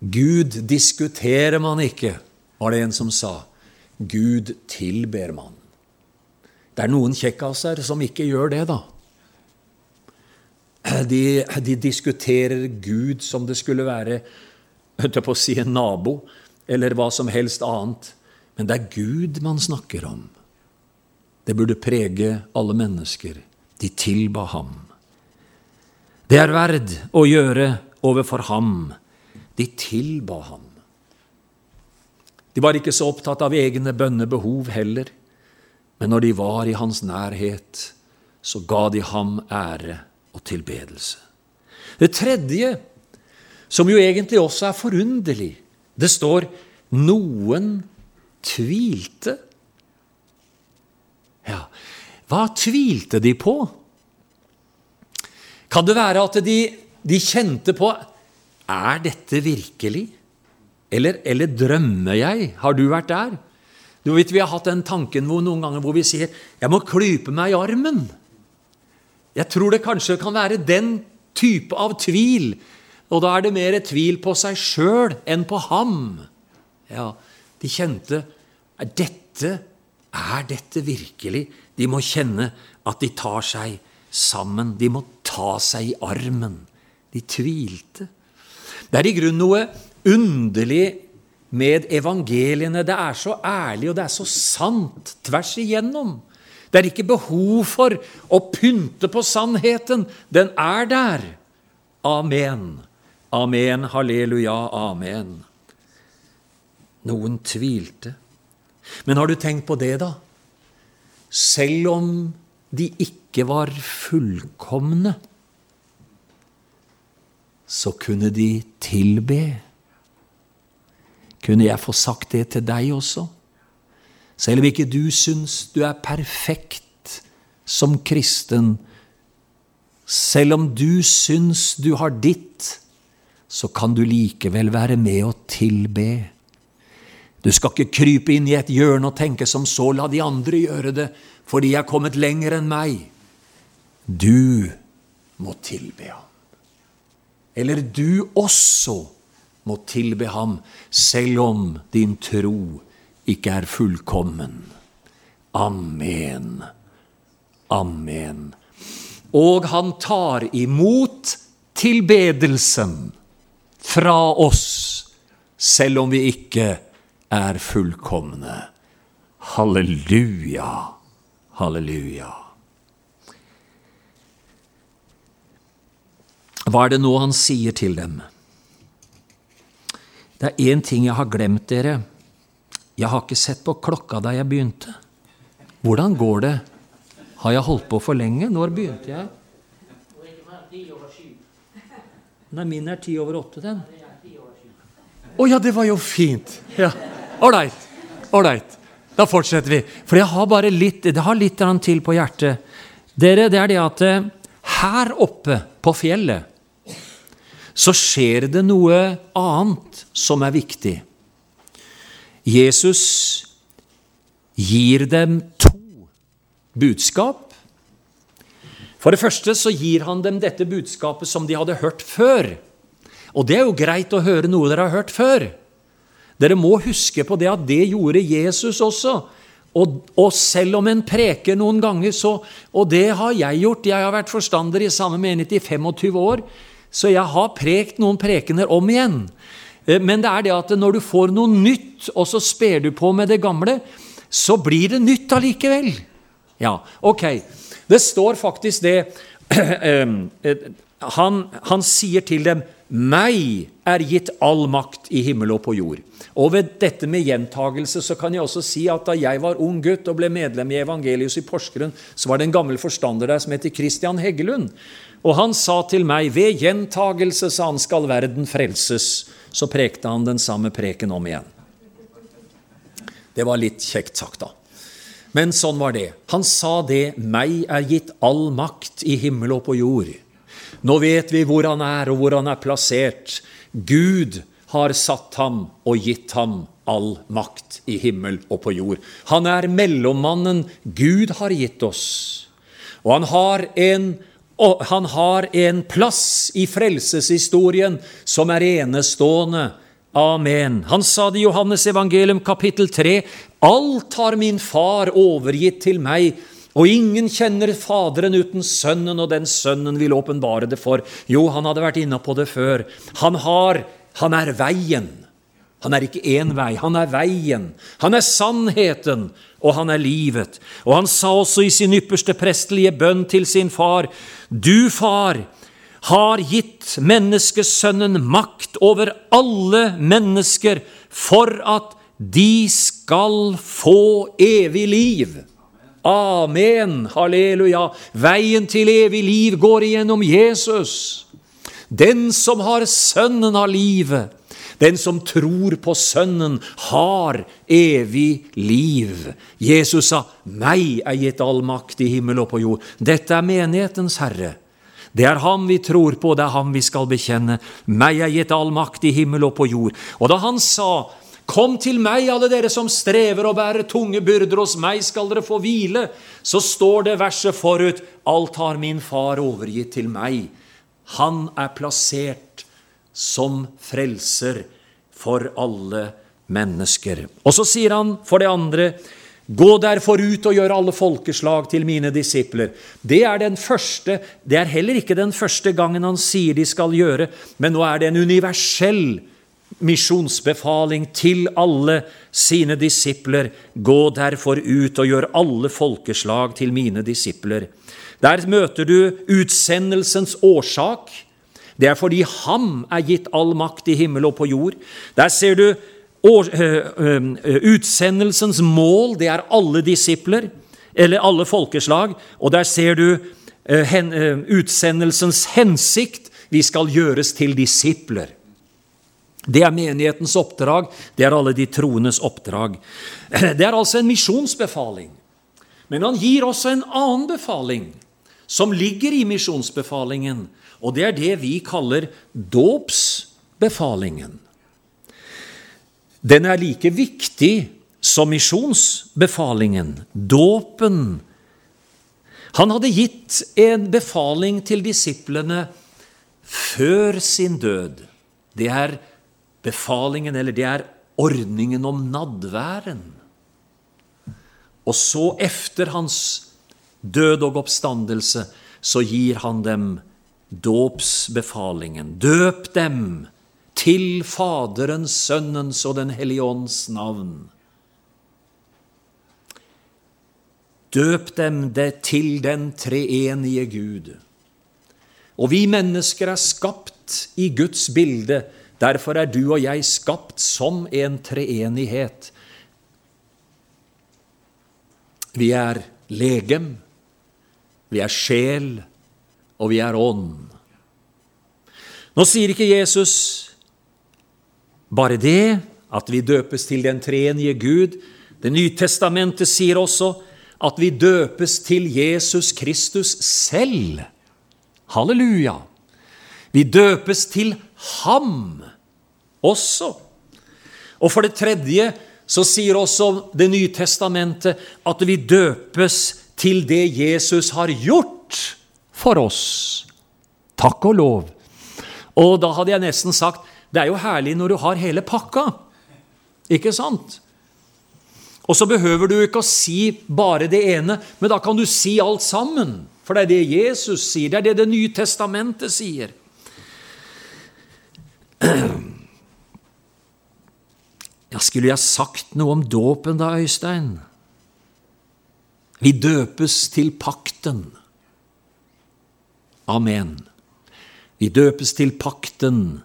Gud diskuterer man ikke, var det en som sa. Gud tilber man. Det er noen kjekkaser som ikke gjør det, da. De, de diskuterer Gud som det skulle være på å si en nabo, eller hva som helst annet. Men det er Gud man snakker om. Det burde prege alle mennesker. De tilba ham. Det er verd å gjøre overfor ham. De tilba ham. De var ikke så opptatt av egne bønnebehov heller, men når de var i hans nærhet, så ga de ham ære og tilbedelse. Det tredje som jo egentlig også er forunderlig. Det står 'noen tvilte'. Ja, hva tvilte de på? Kan det være at de, de kjente på Er dette virkelig? Eller, eller, drømmer jeg? Har du vært der? Du vet, Vi har hatt den tanken hvor noen ganger hvor vi sier 'Jeg må klype meg i armen'. Jeg tror det kanskje kan være den type av tvil og da er det mer tvil på seg sjøl enn på ham. Ja, De kjente er dette, er dette virkelig? De må kjenne at de tar seg sammen. De må ta seg i armen. De tvilte. Det er i grunnen noe underlig med evangeliene. Det er så ærlig, og det er så sant tvers igjennom. Det er ikke behov for å pynte på sannheten. Den er der. Amen. Amen, halleluja, amen. Noen tvilte. Men har du tenkt på det, da? Selv om de ikke var fullkomne, så kunne de tilbe. Kunne jeg få sagt det til deg også? Selv om ikke du syns du er perfekt som kristen, selv om du syns du har ditt, så kan du likevel være med og tilbe. Du skal ikke krype inn i et hjørne og tenke som så, la de andre gjøre det, for de er kommet lenger enn meg. Du må tilbe ham. Eller du også må tilbe ham, selv om din tro ikke er fullkommen. Amen. Amen. Og han tar imot tilbedelsen fra oss, selv om vi ikke er fullkomne. Halleluja, halleluja. Hva er det nå han sier til dem? Det er én ting jeg har glemt, dere. Jeg har ikke sett på klokka da jeg begynte. Hvordan går det? Har jeg holdt på for lenge? Når begynte jeg? Nei, min er ti over åtte, den. Å oh, ja, det var jo fint! Ja. Ålreit. Ålreit. Da fortsetter vi. For jeg har bare litt, det har litt til på hjertet. Dere, det er det at eh, her oppe på fjellet så skjer det noe annet som er viktig. Jesus gir dem to budskap for det første så gir han dem dette budskapet som de hadde hørt før. Og det er jo greit å høre noe dere har hørt før. Dere må huske på det at det gjorde Jesus også. Og, og, selv om en preker noen ganger, så Og det har jeg gjort. Jeg har vært forstander i samme menighet i 25 år, så jeg har prekt noen prekener om igjen. Eh, men det er det at når du får noe nytt, og så sper du på med det gamle, så blir det nytt allikevel. Ja, ok. Det står faktisk det han, han sier til dem meg er gitt all makt i himmel og på jord. Og ved dette med gjentagelse så kan jeg også si at da jeg var ung gutt og ble medlem i Evangelius i Porsgrunn, så var det en gammel forstander der som heter Christian Heggelund. Og han sa til meg, ved gjentagelse, sa han, skal verden frelses. Så prekte han den samme preken om igjen. Det var litt kjekt sagt, da. Men sånn var det. Han sa det, meg er gitt all makt i himmel og på jord. Nå vet vi hvor han er, og hvor han er plassert. Gud har satt ham og gitt ham all makt i himmel og på jord. Han er mellommannen Gud har gitt oss. Og han har en, han har en plass i frelseshistorien som er enestående. Amen. Han sa det i Johannes evangelium kapittel 3. Alt har min far overgitt til meg, og ingen kjenner Faderen uten Sønnen, og den Sønnen vil åpenbare det for. Jo, han hadde vært inne på det før. Han har Han er veien. Han er ikke én vei, han er veien. Han er sannheten, og han er livet. Og han sa også i sin ypperste prestelige bønn til sin far, Du, far, har gitt menneskesønnen makt over alle mennesker for at de skal få evig liv. Amen, halleluja. Veien til evig liv går igjennom Jesus. Den som har Sønnen har livet, den som tror på Sønnen, har evig liv. Jesus sa, 'Meg er gitt all makt i himmel og på jord'. Dette er menighetens Herre. Det er ham vi tror på, det er ham vi skal bekjenne. Meg er gitt all makt i himmel og på jord. Og da han sa, Kom til meg, alle dere som strever og bærer tunge byrder, hos meg skal dere få hvile. Så står det verset forut, alt har min far overgitt til meg. Han er plassert som frelser for alle mennesker. Og så sier han for det andre, Gå derfor ut og gjør alle folkeslag til mine disipler. Det er den første, det er heller ikke den første gangen han sier de skal gjøre, men nå er det en universell misjonsbefaling til alle sine disipler. Gå derfor ut og gjør alle folkeslag til mine disipler. Der møter du utsendelsens årsak. Det er fordi ham er gitt all makt i himmel og på jord. Der ser du utsendelsens mål. Det er alle disipler, eller alle folkeslag. Og der ser du utsendelsens hensikt. Vi skal gjøres til disipler. Det er menighetens oppdrag, det er alle de troendes oppdrag. Det er altså en misjonsbefaling. Men han gir også en annen befaling, som ligger i misjonsbefalingen, og det er det vi kaller dåpsbefalingen. Den er like viktig som misjonsbefalingen, dåpen. Han hadde gitt en befaling til disiplene før sin død. Det er befalingen, eller det er ordningen om nadværen. Og så, efter hans død og oppstandelse, så gir han dem dåpsbefalingen. Døp dem til Faderens, Sønnens og Den hellige ånds navn. Døp dem det til den treenige Gud. Og vi mennesker er skapt i Guds bilde Derfor er du og jeg skapt som en treenighet. Vi er legem, vi er sjel, og vi er ånd. Nå sier ikke Jesus bare det, at vi døpes til den treenige Gud. Det Nytestamentet sier også at vi døpes til Jesus Kristus selv. Halleluja! Vi døpes til Ham også. Og for det tredje så sier også Det nye testamentet at vi døpes til det Jesus har gjort for oss. Takk og lov. Og da hadde jeg nesten sagt det er jo herlig når du har hele pakka. Ikke sant? Og så behøver du ikke å si bare det ene, men da kan du si alt sammen. For det er det Jesus sier, det er det Det nye testamentet sier. Ja, skulle jeg sagt noe om dåpen da, Øystein? Vi døpes til pakten. Amen. Vi døpes til pakten.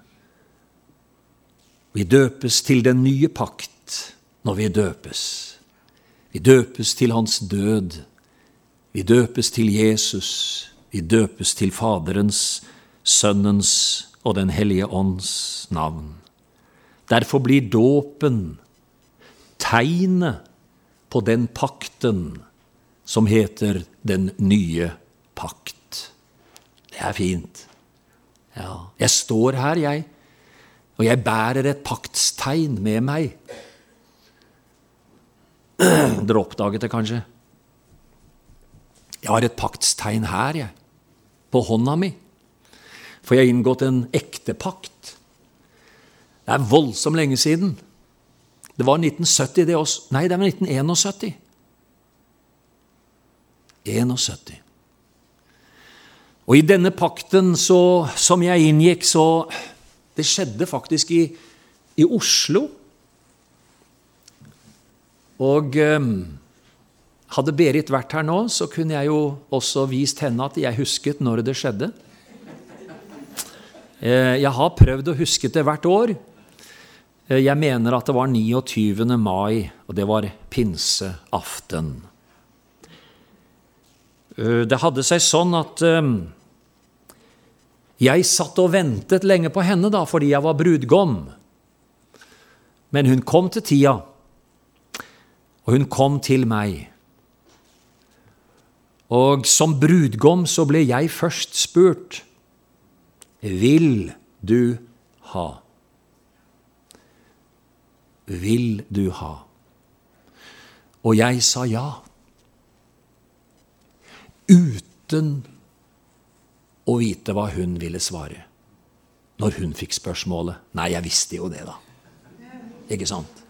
Vi døpes til den nye pakt når vi døpes. Vi døpes til hans død. Vi døpes til Jesus. Vi døpes til Faderens, Sønnens og Den hellige ånds navn. Derfor blir dåpen tegnet på den pakten som heter den nye pakt. Det er fint. Ja, jeg står her, jeg, og jeg bærer et paktstegn med meg. Dere oppdaget det kanskje? Jeg har et paktstegn her, jeg, på hånda mi. For jeg har inngått en ekte pakt. Det er voldsomt lenge siden. Det var 1970, det også. Nei, det var 1971. 71. Og i denne pakten så, som jeg inngikk, så Det skjedde faktisk i, i Oslo. Og eh, hadde Berit vært her nå, så kunne jeg jo også vist henne at jeg husket når det skjedde. Eh, jeg har prøvd å huske det hvert år. Eh, jeg mener at det var 29. mai, og det var pinseaften. Eh, det hadde seg sånn at jeg satt og ventet lenge på henne da, fordi jeg var brudgom. Men hun kom til tida, og hun kom til meg. Og som brudgom så ble jeg først spurt Vil du ha? Vil du ha? Og jeg sa ja uten å vite hva hun ville svare når hun fikk spørsmålet. Nei, jeg visste jo det, da. Ikke sant?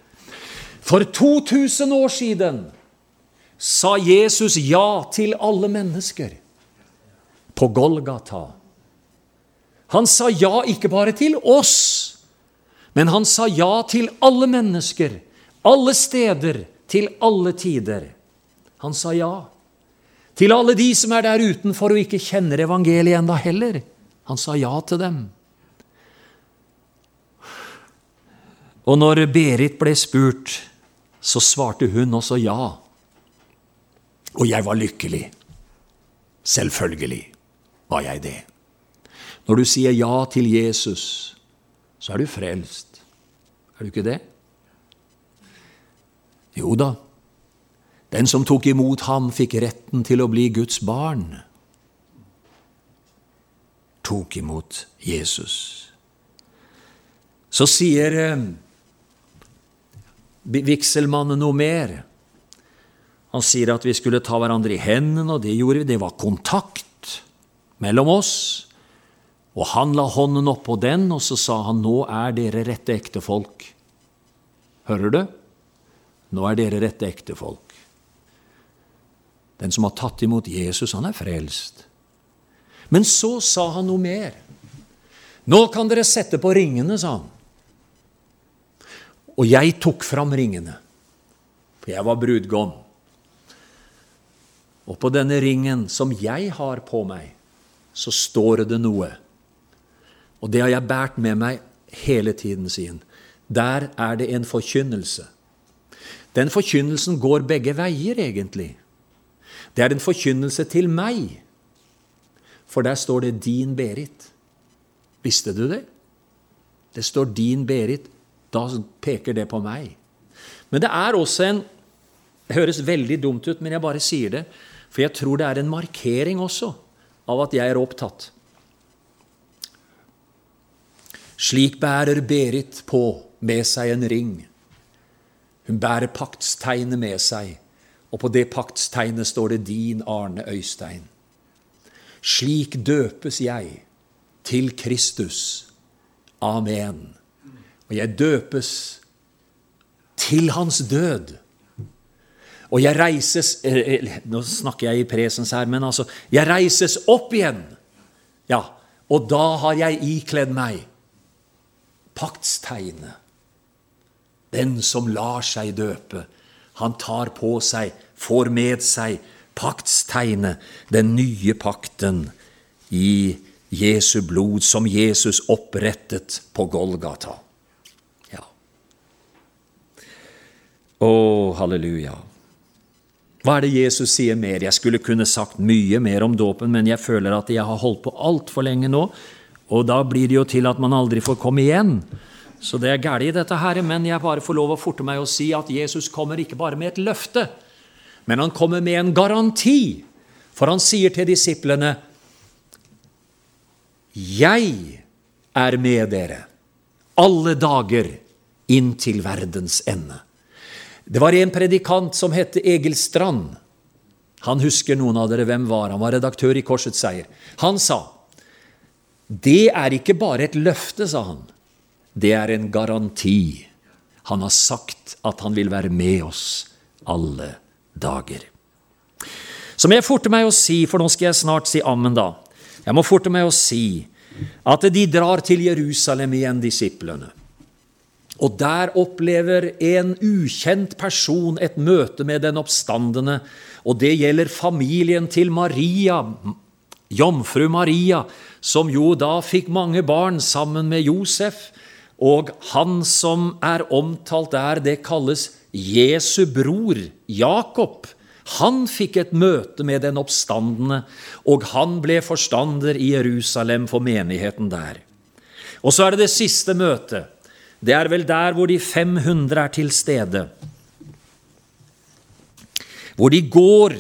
For 2000 år siden sa Jesus ja til alle mennesker på Golgata. Han sa ja ikke bare til oss, men han sa ja til alle mennesker, alle steder, til alle tider. Han sa ja. Til alle de som er der utenfor og ikke kjenner evangeliet enda heller. Han sa ja til dem. Og når Berit ble spurt, så svarte hun også ja. Og jeg var lykkelig. Selvfølgelig var jeg det. Når du sier ja til Jesus, så er du frelst. Er du ikke det? Jo da, den som tok imot ham, fikk retten til å bli Guds barn. Tok imot Jesus. Så sier eh, vigselmannen noe mer. Han sier at vi skulle ta hverandre i hendene, og det gjorde vi. Det var kontakt mellom oss. Og han la hånden oppå den, og så sa han, 'Nå er dere rette ektefolk'. Hører du? Nå er dere rette ektefolk. Den som har tatt imot Jesus, han er frelst. Men så sa han noe mer. Nå kan dere sette på ringene, sa han. Og jeg tok fram ringene, for jeg var brudgom. Og på denne ringen som jeg har på meg, så står det noe. Og det har jeg båret med meg hele tiden siden. Der er det en forkynnelse. Den forkynnelsen går begge veier, egentlig. Det er en forkynnelse til meg, for der står det 'din Berit'. Visste du det? Det står 'din Berit'. Da peker det på meg. Men det er også en Det høres veldig dumt ut, men jeg bare sier det, for jeg tror det er en markering også av at jeg er opptatt. Slik bærer Berit på med seg en ring. Hun bærer paktstegnet med seg og på det paktstegnet står det 'Din Arne Øystein'. Slik døpes jeg til Kristus. Amen. Og jeg døpes til hans død. Og jeg reises eh, eh, Nå snakker jeg i presens her, men altså Jeg reises opp igjen. Ja, og da har jeg ikledd meg paktstegnet. Den som lar seg døpe, han tar på seg får med seg paktstegnet, den nye pakten, i Jesu blod som Jesus opprettet på Golgata. Ja. Å, halleluja. Hva er det Jesus sier mer? Jeg skulle kunne sagt mye mer om dåpen, men jeg føler at jeg har holdt på altfor lenge nå, og da blir det jo til at man aldri får komme igjen. Så det er galt i dette her, men jeg bare får lov å forte meg å si at Jesus kommer ikke bare med et løfte, men han kommer med en garanti. For han sier til disiplene, 'Jeg er med dere alle dager inn til verdens ende'. Det var en predikant som het Egil Strand. Han husker noen av dere hvem var. Han var redaktør i Korsets Seier. Han sa, 'Det er ikke bare et løfte', sa han. Det er en garanti. Han har sagt at han vil være med oss alle dager. Så må jeg forte meg å si, for nå skal jeg snart si ammen, da. Jeg må forte meg å si at de drar til Jerusalem igjen, disiplene. Og der opplever en ukjent person et møte med den oppstandende, og det gjelder familien til Maria, jomfru Maria, som jo da fikk mange barn sammen med Josef, og han som er omtalt der, det kalles Jesu bror, Jakob. Han fikk et møte med den oppstandende, og han ble forstander i Jerusalem for menigheten der. Og så er det det siste møtet. Det er vel der hvor de 500 er til stede. Hvor de går,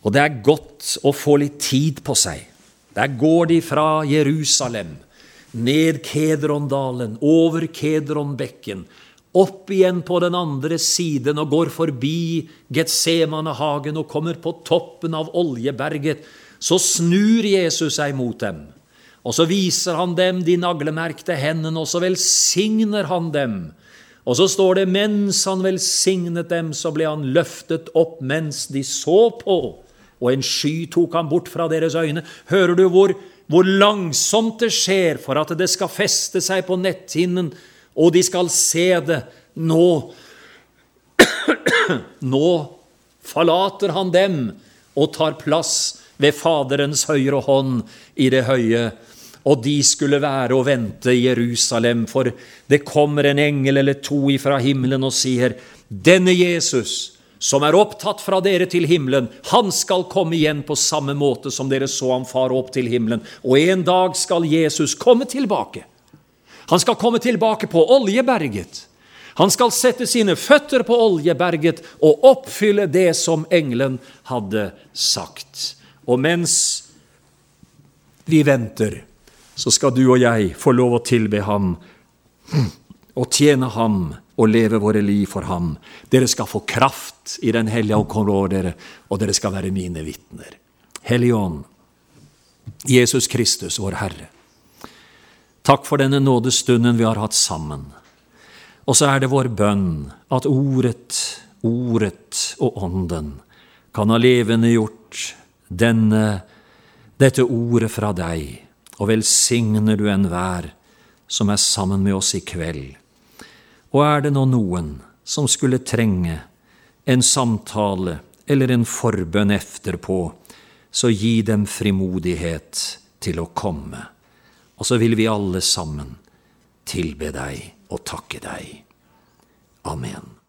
og det er godt å få litt tid på seg. Der går de fra Jerusalem ned Kedrondalen, over Kedronbekken, opp igjen på den andre siden og går forbi Getsemanehagen og kommer på toppen av Oljeberget, så snur Jesus seg mot dem. Og så viser han dem de naglemerkte hendene, og så velsigner han dem. Og så står det mens han velsignet dem, så ble han løftet opp mens de så på, og en sky tok han bort fra deres øyne. Hører du hvor hvor langsomt det skjer for at det skal feste seg på netthinnen, og de skal se det. Nå Nå forlater han dem og tar plass ved Faderens høyre hånd i det høye. Og de skulle være og vente i Jerusalem, for det kommer en engel eller to ifra himmelen og sier:" Denne Jesus, som er opptatt fra dere til himmelen, han skal komme igjen på samme måte som dere så ham fare opp til himmelen. Og en dag skal Jesus komme tilbake. Han skal komme tilbake på Oljeberget. Han skal sette sine føtter på Oljeberget og oppfylle det som engelen hadde sagt. Og mens vi venter, så skal du og jeg få lov å tilbe ham og tjene ham og leve våre liv for ham. Dere skal få i Den hellige ånd kommer over dere, og dere skal være mine vitner. Hellige Ånd, Jesus Kristus, vår Herre. Takk for denne nådestunden vi har hatt sammen. Og så er det vår bønn at Ordet, Ordet og Ånden kan ha levendegjort denne, dette ordet fra deg, og velsigner du enhver som er sammen med oss i kveld og er det nå noen som skulle trenge en samtale eller en forbønn efterpå, så gi dem frimodighet til å komme. Og så vil vi alle sammen tilbe deg og takke deg. Amen.